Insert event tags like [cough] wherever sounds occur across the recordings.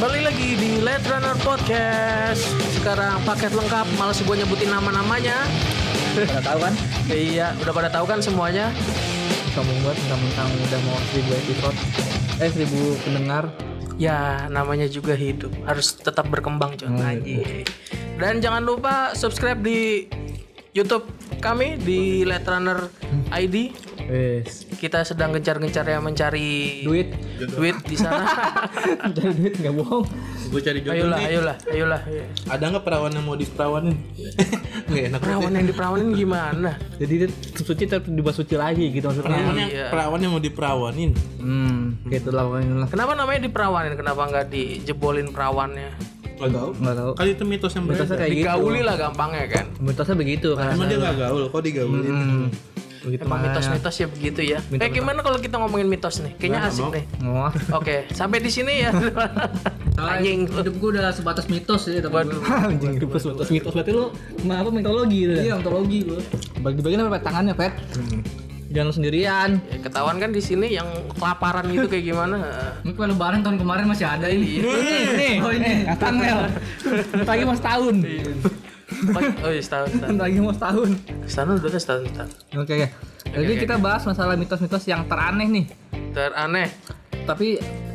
Kembali lagi di Let Runner Podcast. Sekarang paket lengkap, males gue nyebutin nama-namanya. Pada tahu kan? Iya, udah pada tahu kan semuanya. Sombong banget mentang-mentang udah mau 1000 episode. Eh 1000 pendengar. Ya, namanya juga hidup. Harus tetap berkembang, Con. Hmm. Anjing. Dan jangan lupa subscribe di YouTube kami di Let Runner ID. Wes. Kita sedang gencar-gencarnya mencari Duit. duit di sana. [laughs] Cari duit nggak bohong. Gue cari jodoh ayolah, nih. ayolah, ayolah. ayo. Ada nggak perawan yang mau diperawanin? [laughs] Nggak enak. Perawan yang diperawanin gimana? Jadi dia suci tapi dibuat suci lagi gitu Perawan maksudnya. yang, Iya. perawan yang mau diperawanin. Hmm, gitu lah pokoknya. Kenapa namanya diperawanin? Kenapa nggak dijebolin perawannya? Gak tahu. Kali itu mitos yang Mitosnya beredar. kayak gitu. Digauli lah gampangnya kan. Mitosnya begitu kan. Emang dia nggak gaul, kok digaulin? Hmm. Begitu Emang mitos-mitos ya begitu ya. Mitos- Eh gimana kalau kita ngomongin mitos nih? Kayaknya Nggak, asik nih. Oh. Oke, sampai di sini ya. [laughs] Anjing. hidup gue udah sebatas mitos ya tapi Waduh. [laughs] Anjing hidup mitos mitos berarti lu ma- apa mitologi gitu iya ya? ontologi gue Bagi-bagian apa tangannya, Pet? Jangan lu sendirian. Ya, ketahuan kan di sini yang kelaparan gitu kayak gimana? [laughs] ini kue lebaran tahun kemarin masih ada ini Nih, oh ini Mel. Bentar lagi mau setahun. Oh iya setahun, setahun. Lagi mau setahun. Setahun udah setahun, setahun. Oke, oke. Jadi kita bahas masalah mitos-mitos yang teraneh nih. Teraneh. Tapi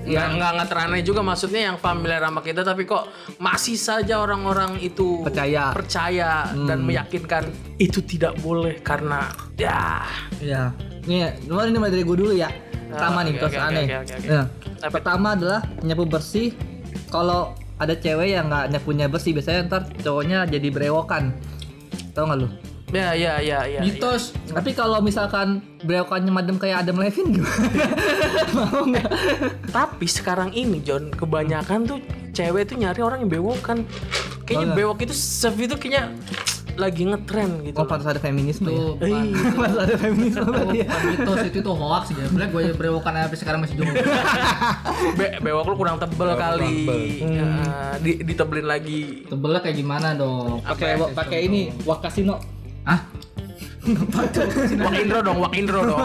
Ya nggak nggak teraneh juga maksudnya yang familiar sama kita tapi kok masih saja orang-orang itu Percaya. percaya dan meyakinkan itu tidak boleh karena ya Iya. Nih, luar ini dari gue dulu ya. Pertama nih, oke, mitos oke, aneh. oke, oke, oke. Nah, Apa pertama adalah nyapu bersih. Kalau ada cewek yang nggak nyapunya bersih, biasanya ntar cowoknya jadi berewokan. Tahu nggak lu? ya ya ya ya. mitos Tapi kalau misalkan berewokannya madem kayak Adam Levine [laughs] gimana? Mau nggak? Tapi sekarang ini John kebanyakan tuh cewek tuh nyari orang yang bewokan. Kayaknya Oh, bewok itu self itu kayaknya lagi ngetren gitu. Oh, pantas ada feminisme ya. tuh [laughs] Iya. Pantas ada feminisme tuh ya. mitos itu tuh hoax ya Sebenernya gue berewokan sampai sekarang masih jomblo [laughs] Be- bewok lu kurang tebel kali. Ya, di ditebelin lagi. tebelnya kayak gimana dong Pakai pakai ini wakasino. ah [laughs] Wak Indro dong, Wak Indro dong.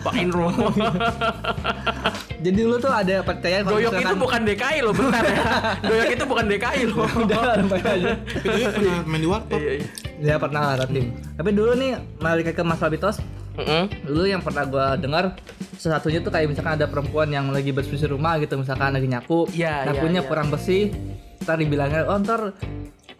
Wak Indro. Jadi dulu tuh ada percaya kalau Doyok itu misalkan- bukan DKI loh, bentar ya. [laughs] Doyok itu bukan DKI loh. udah sampai aja. Itu dia pernah main di warkop. Iya, iya. Ya pernah lah tapi. Tapi dulu nih balik ke masalah mitos. Mm-mm. Dulu yang pernah gua dengar sesatunya tuh kayak misalkan ada perempuan yang lagi bersih rumah gitu misalkan lagi nyapu, Iya, nyapunya iya, iya. kurang bersih, ntar dibilangnya oh ntar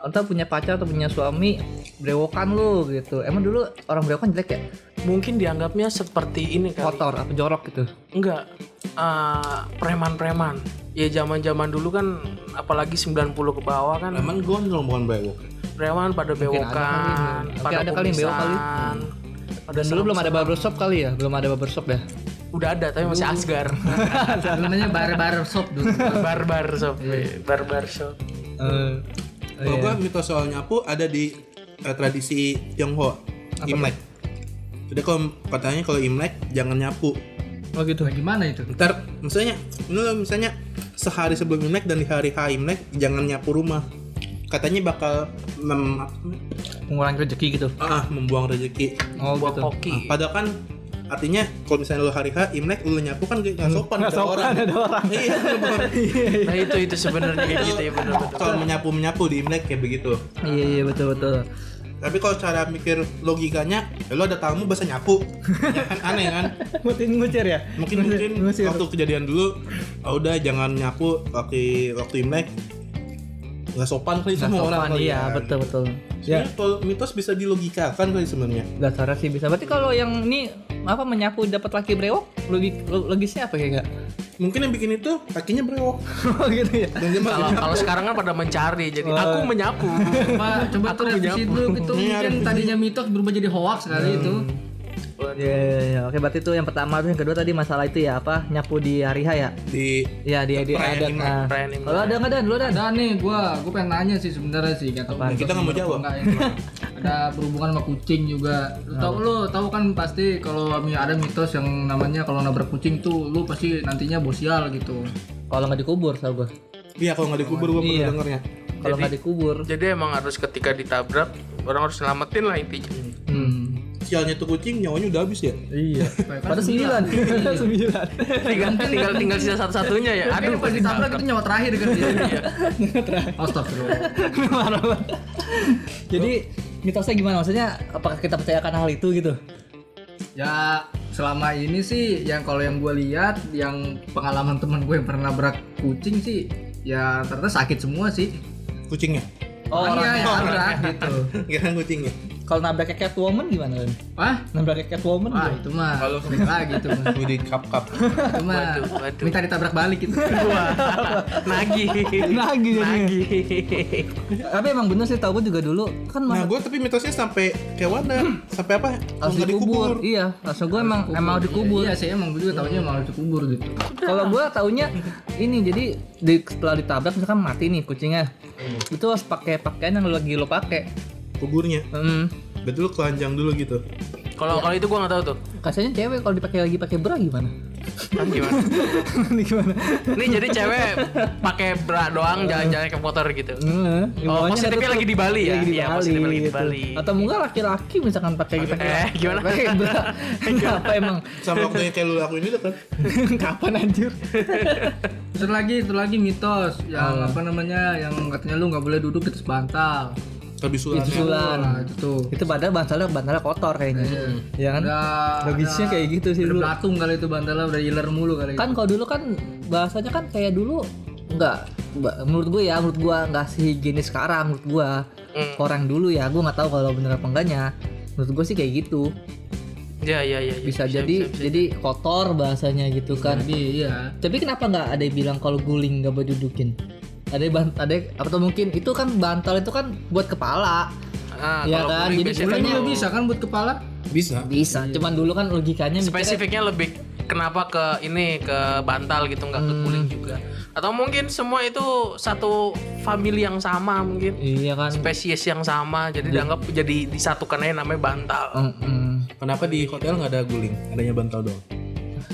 ntar punya pacar atau punya suami brewokan lu gitu. Emang dulu orang brewokan jelek ya? Mungkin dianggapnya seperti ini kali. Kotor atau jorok gitu. Enggak. Eh, preman-preman. Ya zaman-zaman dulu kan apalagi 90 ke bawah kan Emang gondrong bukan bewok. preman pada ada bewokan, pada ada kali bewok kali. Dan dulu belum ada barbershop kali ya? Belum ada barbershop ya? Udah ada tapi masih asgar. [laughs] namanya bar bar shop dulu Barbar shop. Barbar shop. Eh, Kalau gua mitos soal nyapu ada di eh, tradisi Tionghoa. Imlek. Jadi kalau katanya kalau Imlek jangan nyapu. oh gitu. Nah, gimana itu Ntar misalnya, ini loh, misalnya sehari sebelum Imlek dan di hari H Imlek jangan nyapu rumah. Katanya bakal mem, Mengurangi rezeki gitu. ah, membuang rezeki. Oh Buah gitu. koki. Ah, padahal kan artinya kalau misalnya lu hari H Imlek lu nyapu kan kayak nggak sopan Nggak ada sopan, orang. ada orang. Iya, [laughs] bener. Nah itu itu sebenarnya kayak gitu ya benar betul. Kalau menyapu menyapu di Imlek kayak begitu. Iya iya betul betul. Tapi kalau cara mikir logikanya, ya lu ada tamu bahasa nyapu, ya kan aneh kan? [laughs] Mungkin ngucir ya? Mungkin mungkin waktu kejadian dulu, ah udah jangan nyapu waktu waktu Imlek. Nggak sopan kali sama sopan, orang kali iya ya. betul betul. Ya. kalau mitos bisa dilogikakan kali sebenarnya. Dasarnya sih bisa. Berarti kalau yang ini apa menyapu dapat laki brewok, logik lo- logisnya apa kayak Mungkin yang bikin itu kakinya brewok. Oh gitu ya. Dan dia Kalau kalau sekarang kan pada mencari jadi Oh. aku menyapu. coba coba tuh revisi dulu itu mungkin tadinya mitos berubah jadi hoax kali itu Iya iya iya. Oke berarti itu yang pertama tuh yang kedua tadi masalah itu ya apa nyapu di hari H ya? di Iya di di adat. Nah. Imlek. Kalau ada nggak ada? Lu ada? ada nih gua gua pengen nanya sih sebenarnya sih Apaan? Kita nggak mau jawab. [laughs] Ada berhubungan sama kucing juga lu tahu lu tahu kan pasti kalau mi- ada mitos yang namanya kalau nabrak kucing tuh lu pasti nantinya bosial gitu Kalau nggak dikubur tau gue. Iya kalau nggak dikubur gua Iya. pernah dengernya. Kalau nggak dikubur. Jadi emang harus ketika ditabrak orang harus selamatin lah intinya. Sialnya tuh kucing nyawanya udah habis ya Iya. [laughs] Pada sembilan. Sembilan. [laughs] tinggal tinggal tinggal sisa satu-satunya ya. Aduh, pas ditabrak itu nyawa terakhir kan dia. Astagfirullah. Marah banget. Jadi mitosnya gimana? Maksudnya apakah kita percayakan hal itu gitu? Ya selama ini sih yang kalau yang gue lihat yang pengalaman temen gue yang pernah nabrak kucing sih ya ternyata sakit semua sih. kucingnya Oh, Orangnya yang orangnya. nabrak gitu. kira kucingnya Kalau nabraknya Catwoman gimana? Len? Wah, Nabraknya Catwoman wah gimana? itu mah Kalau- balik lagi itu mah. Di cup cup Itu mah Waduh, waduh. minta ditabrak balik gitu. [laughs] Wah, nagih. Nagih jadinya. Nagih. Tapi emang bener sih tau gue juga dulu kan nah gue tapi mitosnya sampai kayak mana sampai apa nggak dikubur. Iya, langsung gue emang emang dikubur. Iya, saya emang gue juga tahunya emang dikubur gitu. Kalau gue taunya ini jadi di, setelah ditabrak misalkan mati nih kucingnya, itu harus pakai pakaian yang lagi lo pakai. Kuburnya Hmm. betul kelanjang dulu gitu Kalau kalau itu gua nggak tahu tuh. Kasiannya cewek kalau dipakai lagi pakai bra gimana? Ah, gimana? [laughs] Ini gimana? Ini jadi cewek pakai bra doang jalan-jalan ke motor gitu. Heeh. Oh, positifnya lagi di Bali ya? Lagi di Iya, Bali. positifnya lagi di gitu. Bali. Atau mungkin laki-laki misalkan pakai pakai Eh, gimana? pakai bra. [laughs] Kenapa emang? sama waktu yang kayak lu lakuin itu kan [laughs] Kapan anjir? Terus lagi itu lagi mitos yang apa namanya yang katanya lu nggak boleh duduk di atas bantal. Lebih sulam Itu sulan. Nah, itu tuh. Itu padahal bantalnya bantalnya kotor kayaknya. Ya kan? Udah Logisnya udah- kayak gitu sih dulu. belatung kali itu bantalnya udah iler mulu kali. Kan kalau dulu kan bahasanya kan kayak dulu enggak menurut gue ya menurut gue enggak sehigienis sekarang menurut gue Hmm. orang dulu ya gue nggak tahu kalau bener apa enggaknya menurut gue sih kayak gitu Ya, ya, ya. ya. bisa, jadi jadi kotor bahasanya gitu kan Jadi iya. tapi kenapa nggak ada yang bilang kalau guling nggak boleh dudukin ada ban- ada atau mungkin itu kan bantal itu kan buat kepala. Ah, Iya kalau kan, jadi Guling Makanya- juga bisa kan buat kepala? bisa. Bisa cuman dulu kan logikanya mikirnya- spesifiknya lebih kenapa ke ini ke bantal gitu nggak ke guling juga. Atau mungkin semua itu satu family yang sama mungkin. Iya kan. Spesies yang sama jadi dianggap jadi disatukan aja namanya bantal. Mm-mm. kenapa di hotel nggak ada guling? Adanya bantal doang?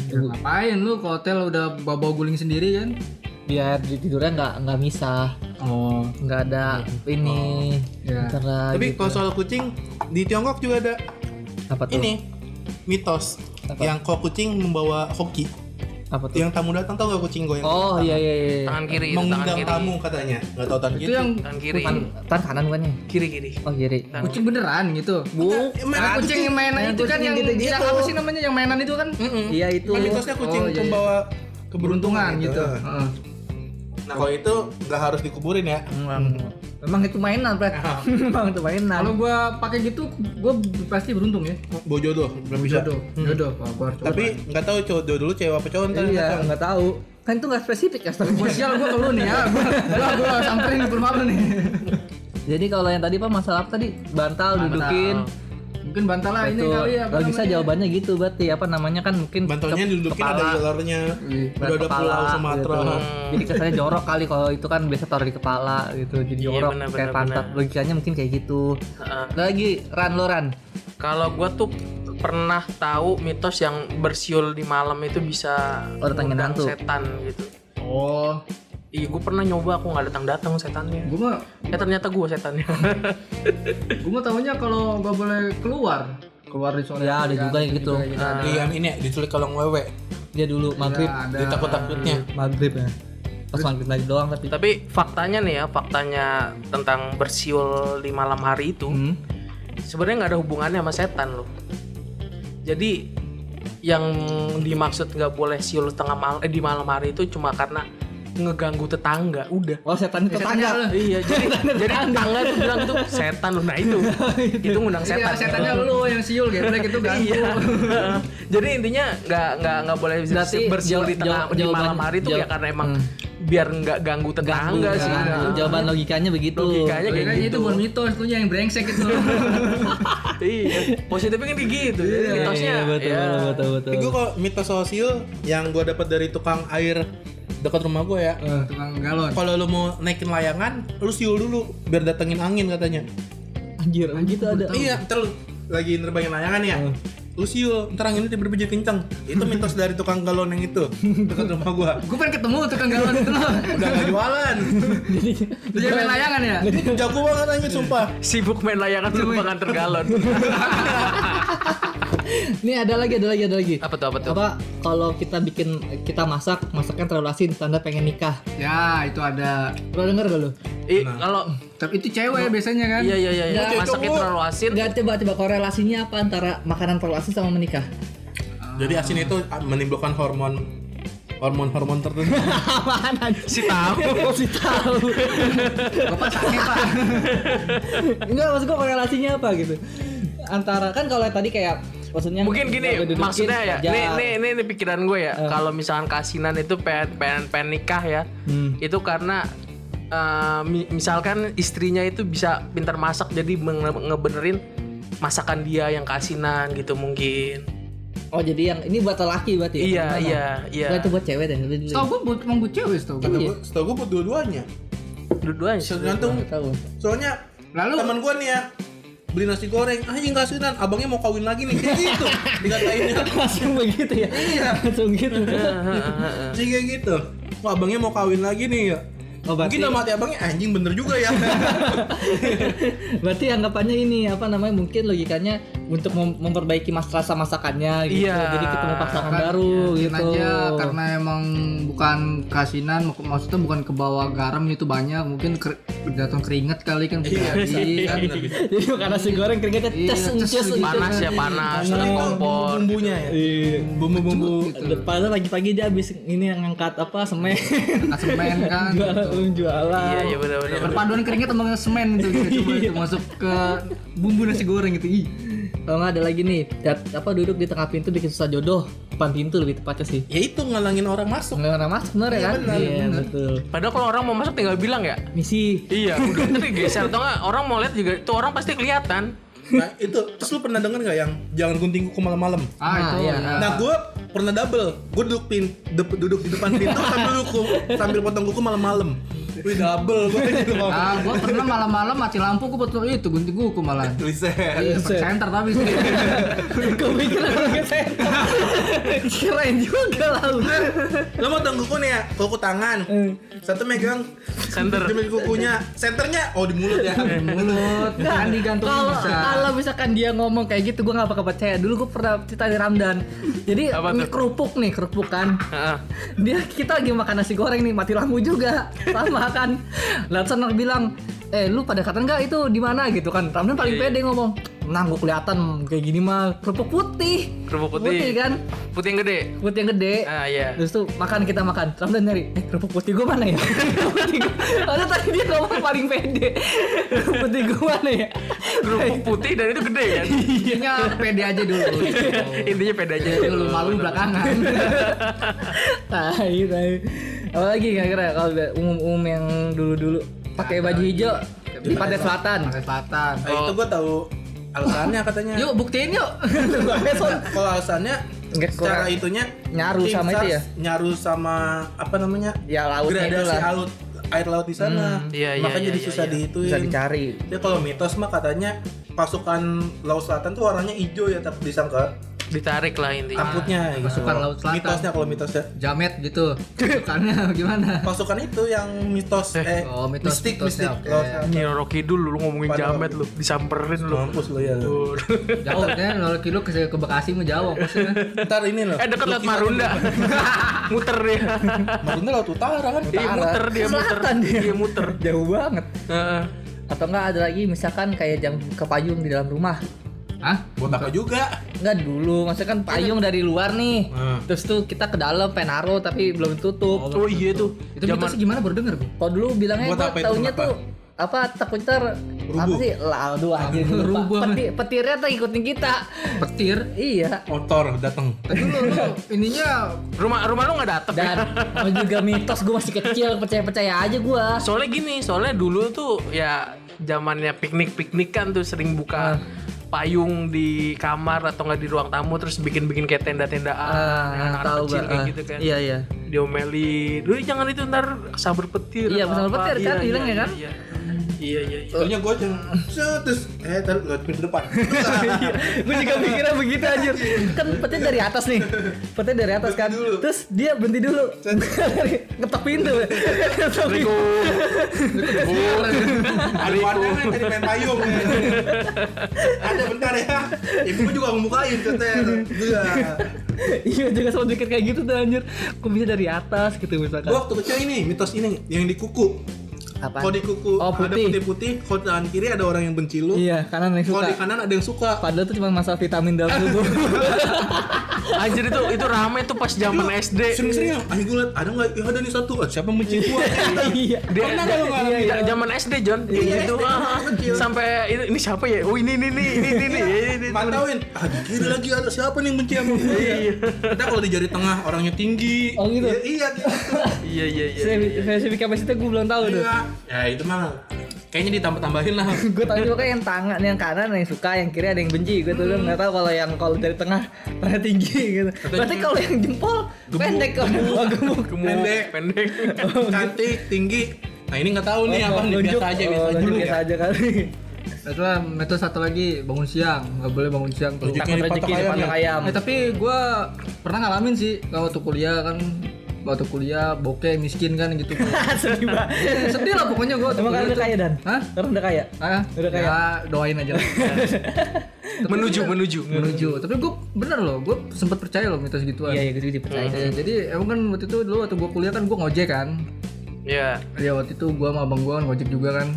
Ya, ngapain lu ke hotel udah bawa guling sendiri kan? Biar di tidurnya nggak nggak misah. Oh. nggak ada ini. Ya. antara tapi gitu. kalau soal kucing di Tiongkok juga ada. Apa tuh? Ini mitos. Yang kok kucing membawa hoki. Apa tuh? Yang tamu datang tau gak kucing gue yang oh iya iya iya. Tangan kiri itu tangan mengundang kiri. tamu katanya. Nggak tahu tangan Itu kiri. Yang tangan kiri. Tan, tan kanan bukannya? Kiri kiri. Oh kiri. Kucing beneran gitu. bu Nah, kucing yang mainan itu kan yang gitu-gitu. yang apa sih namanya? Yang mainan itu kan? iya itu. Kan mitosnya kucing Oh, iya, iya. membawa Keberuntungan gitu. Heeh. Nah kalau itu nggak harus dikuburin ya memang itu mainan Pret [laughs] memang itu mainan Kalau gua pakai gitu, gua pasti beruntung ya. bawa jodoh belum bisa Jodoh, jodoh. Harus coba. tapi nggak tahu cowok dulu cewek apa cowok ntar iya tahu. nggak tahu kan itu nggak spesifik ya Gua sial gua ke lu nih ya. Gua gua, gua samperin ke rumah lu nih. jadi kalau yang tadi pak masalah apa tadi bantal dudukin Mungkin bantalah ini itu kali ya. logisa namanya? jawabannya gitu berarti apa namanya kan mungkin bantalnya didudukin kepala. ada ilernya Iya, udah ada kepala, pulau Sumatera gitu. Jadi kesannya jorok kali kalau itu kan biasa taruh di kepala gitu. Jadi Iya, jorok benar, kayak benar, pantat. Logikanya mungkin kayak gitu. Heeh. Ada lagi ran lo ran. kalau gua tuh pernah tahu mitos yang bersiul di malam itu bisa Oh, datangin hantu. setan gitu Oh, iya gue pernah nyoba aku nggak datang datang setannya gua mah ya ternyata gua setannya [laughs] gua mah tahunya kalau nggak boleh keluar. Keluar di sore. Ya, ada hari juga kan, yang gitu. juga ada. di yang ini ya diculik kalau ngewewe Dia dulu maghrib. Ya, ada. ditakut takutnya Maghrib ya. Pas maghrib lagi doang tapi. tapi faktanya nih ya faktanya tentang bersiul di malam hari itu Hmm. sebenarnya nggak ada hubungannya sama setan loh jadi yang dimaksud nggak boleh siul tengah malam eh, di malam hari itu cuma karena ngeganggu tetangga udah Oh setan itu tetangga. lu. iya jadi [laughs] jadi tetangga tuh bilang tuh setan loh nah itu [laughs] itu ngundang Iya, setan setannya lu yang siul geblek itu ganggu. Iya. [laughs] Jadi intinya nggak nggak nggak boleh Berarti bersiul di tengah di malam hari itu jaw- ya karena emang Hmm. biar nggak ganggu tetangga sih. Nah, Nah, Jawaban logikanya begitu. Logikanya kayak Kayaknya itu gitu. bukan mitos, itu yang brengsek itu. iya. Positifnya kan kayak gitu. Jadi mitosnya Iya, betul, ya. betul, betul, betul. Tapi gue kok mitos sosial yang gue dapat dari tukang air dekat rumah gue ya. Tukang galon. Kalau lu mau naikin layangan, lu siul dulu biar datengin angin katanya. Anjir, gitu ada. Iya, ntar lu lagi nerbangin layangan ya. lu siul ntar anginnya tiba-tiba jadi kencang itu [laughs] mitos dari tukang galon yang itu dekat rumah gua [laughs] Gue pengen ketemu tukang galon itu loh. [laughs] udah gak jualan Lu jadi main layangan ya? jago banget angin sumpah Sibuk main layangan lupa nganter galon. [laughs] Ini ada lagi, ada lagi, ada lagi. apa tuh apa tuh? Apa kalau kita bikin kita masak, masaknya terlalu asin, tanda pengen nikah. Ya, itu ada. Pernah denger gak lu? Ih, kalau Tapi itu cewek biasanya kan? iya iya iya, iya. Masaknya terlalu asin. Enggak coba coba korelasinya apa antara makanan terlalu asin sama menikah? jadi asin itu menimbulkan hormon hormon hormon tertentu [laughs] Apaan? Si tahu. [laughs] si tahu. Bapak sakit pak. Enggak maksud gua korelasinya apa gitu. Antara kan kalau tadi kayak maksudnya Mungkin gini, maksudnya ya, wajar. nih, nih, nih, nih pikiran gue ya, Eh. kalau misalkan kasinan itu pengen, pengen, pengen nikah ya, Hmm. itu karena eh, mi- misalkan istrinya itu bisa pintar masak, jadi ngebenerin masakan dia yang kasinan gitu mungkin. Oh jadi yang ini buat laki berarti? ya? Iya, iya, iya. Enggak itu buat cewek dan itu dulu. Tau gue buat emang buat cewek tau Kata gue. gua, setahu gua buat dua-duanya Dua-duanya. tergantung tahu. soalnya Lalu teman gua nih ya beli nasi goreng. Anjing kasinan abangnya mau kawin lagi nih. Kayak gitu. Dikatainnya Langsung begitu ya? Iya. Langsung gitu. sih [laughs] kayak gitu. Wah abangnya mau kawin lagi nih ya. Oh, berarti, mungkin dalam hati abangnya anjing bener juga ya. [laughs] Berarti anggapannya ini apa namanya mungkin logikanya untuk mem- memperbaiki mas rasa masakannya gitu. Iya. Jadi ketemu pasangan Kan, baru ya, mungkin gitu. aja karena emang bukan kasinan mak- maksudnya bukan ke bawah garam itu banyak mungkin ker- jatuh keringet kali kan bisa Iya, bisa, jadi bisa, kan. [laughs] Jadi makan nasi goreng keringetnya Iya, ces ces gitu. Panas ya panas, ada itu kompor. bumbunya ya Iya. bumbu-bumbu Padahal pagi-pagi dia habis ini yang ngangkat apa semen Angkat semen kan [laughs] jualan jualan. Iya, iya benar-benar. perpaduan keringet sama semen itu gitu, coba [laughs] itu masuk ke bumbu nasi goreng gitu ih Kalau nggak ada lagi nih, dat- apa duduk di tengah pintu bikin susah jodoh, depan pintu lebih tepatnya sih. ya itu ngalangin orang masuk Nggak orang masuk bener ya Iya, kan? Iya benar. betul. Padahal kalau orang mau masuk tinggal bilang ya. Misi. Iya, udah nanti geser atau enggak orang mau lihat juga itu orang pasti kelihatan. nah itu terus lu pernah denger nggak yang jangan gunting kuku malam-malam ah Nah, itu iya. ya. Nah gue pernah double, gue duduk pin, de- duduk di depan pintu [laughs] sambil kuku, sambil potong kuku malam-malam. Wih double gue gitu ngomong. Ah, gua pernah malam-malam mati lampu gua betul itu gunting kuku malah. Riset. Iya, pakai center tapi sih. Kau pikir aku pakai senter. [laughs] Keren juga lah. Lo mau potong kuku nih ya, kuku tangan. Satu megang Center. Demi kukunya, senternya oh di mulut ya. Mulut kan digantung bisa. kalau misalkan dia ngomong kayak gitu, gue nggak bakal percaya. Dulu gue pernah cerita di Ramdan. Jadi kerupuk nih, kerupuk kan. Heeh. Dia kita lagi makan nasi goreng nih, mati lampu juga. [laughs] Sama kan. Lalu sana bilang, eh lu pada kata nggak itu di mana gitu kan? Ramdan paling Iya, pede ngomong. Nah, gue kelihatan kayak gini mah kerupuk putih. Kerupuk putih. Putih kan? Putih yang gede. Putih yang gede. Ah iya. Terus tuh makan kita makan. Ramdan nyari, eh kerupuk putih gue mana ya? [laughs] Kerupuk putih gua- Ada tadi dia ngomong paling pede. Kerupuk putih gue mana ya? Kerupuk putih dan itu gede kan. Intinya pede aja dulu. Intinya pede aja. Dulu malu belakangan. [laughs] tai tai apa lagi kira-kira kalau umum-umum yang dulu-dulu pakai baju hijau di pantai selatan Pantai Selatan. Nah, itu gue tahu alasannya katanya. Yuk buktiin yuk. [laughs] Nah, kalau alasannya Nggak, secara kurang- itunya nyaru tim sama itu ya? nyaru sama apa namanya ya itu gradasi lah laut air laut di sana Iya, iya, makanya iya, jadi iya, susah iya. dihituin bisa dicari Dia kalau mitos mah katanya pasukan laut selatan tuh warnanya hijau ya tapi disangka Ditarik lah intinya. takutnya gitu. Pasukan laut selatan. mitosnya kalau mitosnya Jamet gitu. Bukannya [laughs] gimana? pasukan itu yang mitos eh, Oh, mitos- mistik mitosnya, mistik oke. laut selatan. Nyi Roro Kidul lu ngomongin Padahal- jamet lu, disamperin lu. mampus lo ya lu. [laughs] Jauh ya, kalau kilo ke, ke Bekasi mah jauh maksudnya. ntar ini loh Eh deket lu laut Marunda. [laughs] muter dia. Marunda laut utara kan Iya muter dia muter. Dia. Dia muter. jauh banget Heeh. atau enggak ada lagi misalkan kayak jam ke payung di dalam rumah Hah? buat apa juga Enggak dulu, maksudnya kan payung dari luar nih. Hmm. Terus tuh kita ke dalam penaro tapi belum tutup. Oh iya tuh. Itu Zaman mitosnya gimana baru denger gue. Kalau dulu bilangnya Buat apa taunya tuh apa takut ntar apa sih lah aduh anjir lupa. Peti- petirnya tuh ikutin kita Petir. iya motor datang Tapi lu, lu ininya rumah rumah lu nggak ya? dan mau juga mitos gue masih kecil percaya percaya aja gue Soalnya gini, soalnya dulu tuh ya zamannya piknik-piknik kan tuh sering buka payung di kamar atau nggak di ruang tamu terus bikin-bikin kayak tenda-tendaan yang anak-anak tahu kecil kayak gitu kan. iya iya Diomelin, "Lu jangan itu ntar sabar petir." Iya, sabar apa." petir kan, Iya, bilang iya, ya kan? Iya. Iya iya iya. Soalnya gue yang set, terus eh taruh nggak pintu depan. [laughs] gue juga mikirnya begitu anjir kan petnya dari atas nih petnya dari atas kan terus dia berhenti dulu [laughs] ngetok pintu ngetok pintu Ada warnanya tadi main payung. ya. Ada bentar ya. Ibu gue juga ngebukain katanya. Iya. iya juga selalu mikir kayak gitu tuh anjir kok bisa dari atas gitu misalkan Gue waktu kecil ini mitos ini yang di kuku. Apa Kalau di kuku Oh, ada putih. putih-putih, kalau di kanan kiri ada orang yang benci lu. iya kanan yang Kalau di suka kanan ada yang suka. padahal tuh cuma masalah vitamin dalam tubuh [laughs] Anjir itu itu rame tuh pas zaman SD. Sering-sering ayo gue liat ada nggak? Ya ada nih satu. Ah, Siapa yang benci gua? [laughs] iya Dia, Pernah lu ngalamin? iya, iya. zaman SD John Iya, gitu sampai ini, ini siapa ya oh ini ini ini ini ini, ini, ini. Mantauin. Ah kiri lagi ada siapa nih yang sama gue? Iya. Kita kalau di jari tengah orangnya tinggi. Oh, gitu? Iya, iya gitu. iya iya iya spesifik kapasitasnya gue belum tahu tuh Iya. Ya itu mah kayaknya ditambah-tambahin lah. [laughs] gue tahu juga kan yang tangan yang kanan yang suka yang kiri ada yang benci gue tuh nggak tahu kalau yang kalau dari tengah tengah tinggi gitu. Berarti kalau yang jempol pendek kok oh, gemuk. gemuk. [laughs] Pendek. pendek. Cantik, tinggi. Nah ini nggak tahu nih Oh, apa nih biasa aja Oh, biasa aja. dulu biasa ya. aja kali. Itu lah metode satu lagi bangun siang, nggak boleh bangun siang. Tuh. Rezeki takut rezeki ayam ya? ayam. Eh tapi gue pernah ngalamin sih kalau waktu kuliah kan waktu kuliah bokeh miskin kan gitu. [laughs] sedih banget Sedih lah pokoknya gue. emang kalian udah kaya dan Hah? Karena udah kaya Ah, Udah kaya? ya, doain aja. lah. [laughs] menuju menuju Menuju. Tapi gue bener loh, gue sempat percaya loh mitos gituan. iya iya gue juga dipercaya Eh, jadi emang kan waktu itu dulu waktu gue kuliah kan gue ngojek kan. ya Ya waktu itu gue sama abang gue kan ngojek juga kan.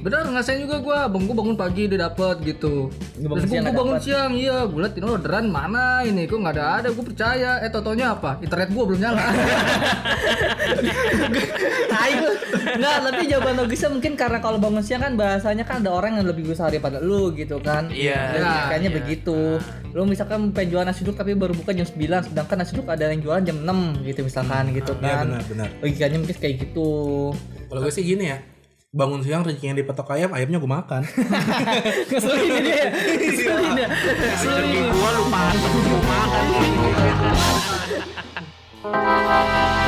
Bener ngerasain juga gue, abang gue bangun pagi dia dapet gitu. Lu bangun Terus gue nggak bangun dapet? siang, iya gue liat ini orderan mana ini, kok nggak ada ada, gue percaya. Eh totonya apa? Internet gue belum nyala. [laughs] Tai lu. Enggak, tapi jawaban logisnya mungkin karena kalau bangun siang kan bahasanya kan ada orang yang lebih besar daripada lu gitu kan. Iya, iya, Kayaknya begitu. Lu misalkan pengen jualan nasi uduk tapi baru buka jam 9, sedangkan nasi uduk ada yang jualan jam 6 gitu misalkan gitu Iya kan. benar benar. Logikanya mungkin kayak gitu. Kalau gue sih gini ya. Bangun siang rezeki yang dipetok ayam, ayamnya gue makan. [laughs] Ngeselin ini dia. Ngeselin ya. rezeki gua lupa mau makan [laughs]